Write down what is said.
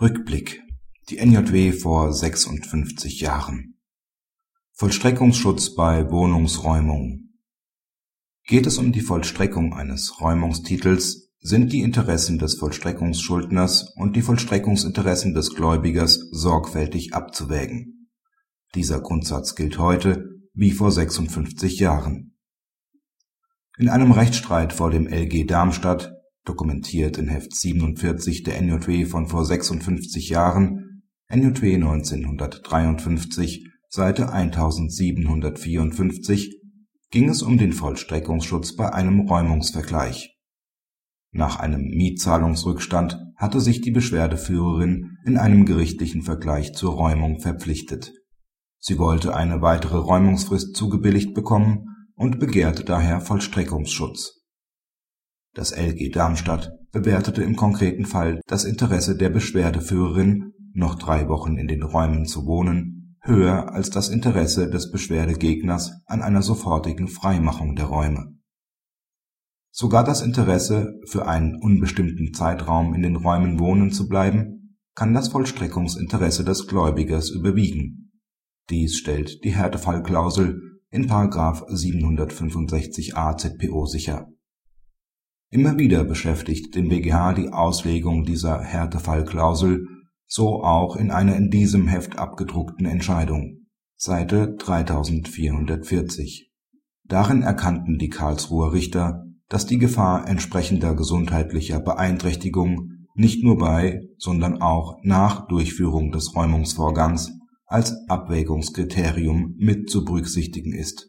Rückblick. Die NJW vor 56 Jahren. Vollstreckungsschutz bei Wohnungsräumung. Geht es um die Vollstreckung eines Räumungstitels, sind die Interessen des Vollstreckungsschuldners und die Vollstreckungsinteressen des Gläubigers sorgfältig abzuwägen. Dieser Grundsatz gilt heute wie vor 56 Jahren. In einem Rechtsstreit vor dem LG Darmstadt dokumentiert in Heft 47 der NJW von vor 56 Jahren, NJW 1953, Seite 1754, ging es um den Vollstreckungsschutz bei einem Räumungsvergleich. Nach einem Mietzahlungsrückstand hatte sich die Beschwerdeführerin in einem gerichtlichen Vergleich zur Räumung verpflichtet. Sie wollte eine weitere Räumungsfrist zugebilligt bekommen und begehrte daher Vollstreckungsschutz das LG Darmstadt bewertete im konkreten Fall das Interesse der Beschwerdeführerin, noch drei Wochen in den Räumen zu wohnen, höher als das Interesse des Beschwerdegegners an einer sofortigen Freimachung der Räume. Sogar das Interesse, für einen unbestimmten Zeitraum in den Räumen wohnen zu bleiben, kann das Vollstreckungsinteresse des Gläubigers überwiegen. Dies stellt die Härtefallklausel in § 765a ZPO sicher Immer wieder beschäftigt den BGH die Auslegung dieser Härtefallklausel, so auch in einer in diesem Heft abgedruckten Entscheidung Seite 3440. Darin erkannten die Karlsruher Richter, dass die Gefahr entsprechender gesundheitlicher Beeinträchtigung nicht nur bei, sondern auch nach Durchführung des Räumungsvorgangs als Abwägungskriterium mit zu berücksichtigen ist